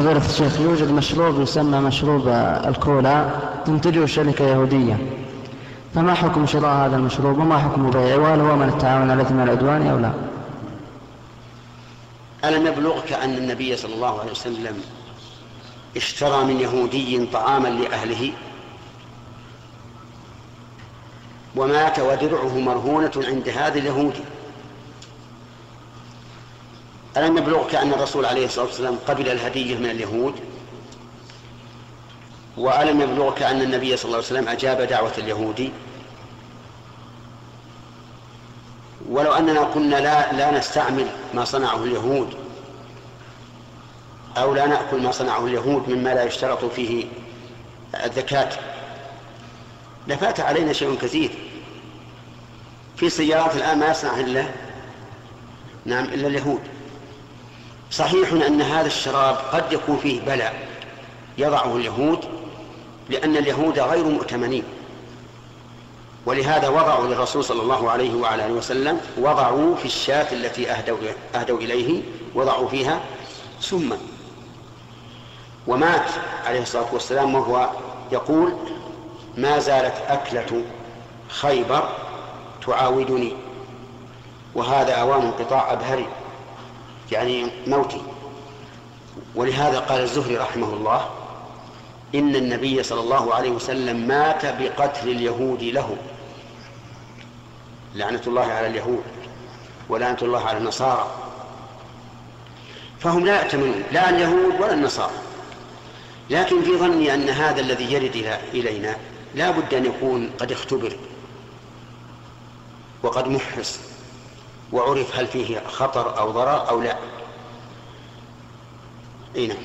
فضيلة الشيخ يوجد مشروب يسمى مشروب الكولا تنتجه شركة يهودية. فما حكم شراء هذا المشروب؟ وما حكم بيعه؟ وهل هو من التعاون على الإثم العدوان أو لا؟ ألم يبلغك أن النبي صلى الله عليه وسلم اشترى من يهودي طعاما لأهله؟ ومات ودرعه مرهونة عند هذا اليهودي ألم يبلغك أن الرسول عليه الصلاة والسلام قبل الهدية من اليهود؟ وألم يبلغك أن النبي صلى الله عليه وسلم أجاب دعوة اليهودي ولو أننا كنا لا, لا نستعمل ما صنعه اليهود أو لا نأكل ما صنعه اليهود مما لا يشترط فيه الزكاة. لفات علينا شيء كثير. في سيارات الآن ما يصنع إلا نعم إلا اليهود. صحيح أن هذا الشراب قد يكون فيه بلاء يضعه اليهود لأن اليهود غير مؤتمنين. ولهذا وضعوا للرسول صلى الله عليه وعلى آله وسلم وضعوا في الشاة التي أهدوا, أهدوا إليه وضعوا فيها سما ومات عليه الصلاة والسلام وهو يقول ما زالت أكلة خيبر تعاودني. وهذا أوان انقطاع أبهري. يعني موتي. ولهذا قال الزهري رحمه الله إن النبي صلى الله عليه وسلم مات بقتل اليهود له. لعنة الله على اليهود ولعنة الله على النصارى. فهم لا يأتمنون لا اليهود ولا النصارى. لكن في ظني أن هذا الذي يرد إلينا لا بد أن يكون قد اختبر وقد محرص. وعرف هل فيه خطر أو ضرر أو لا. اي نعم.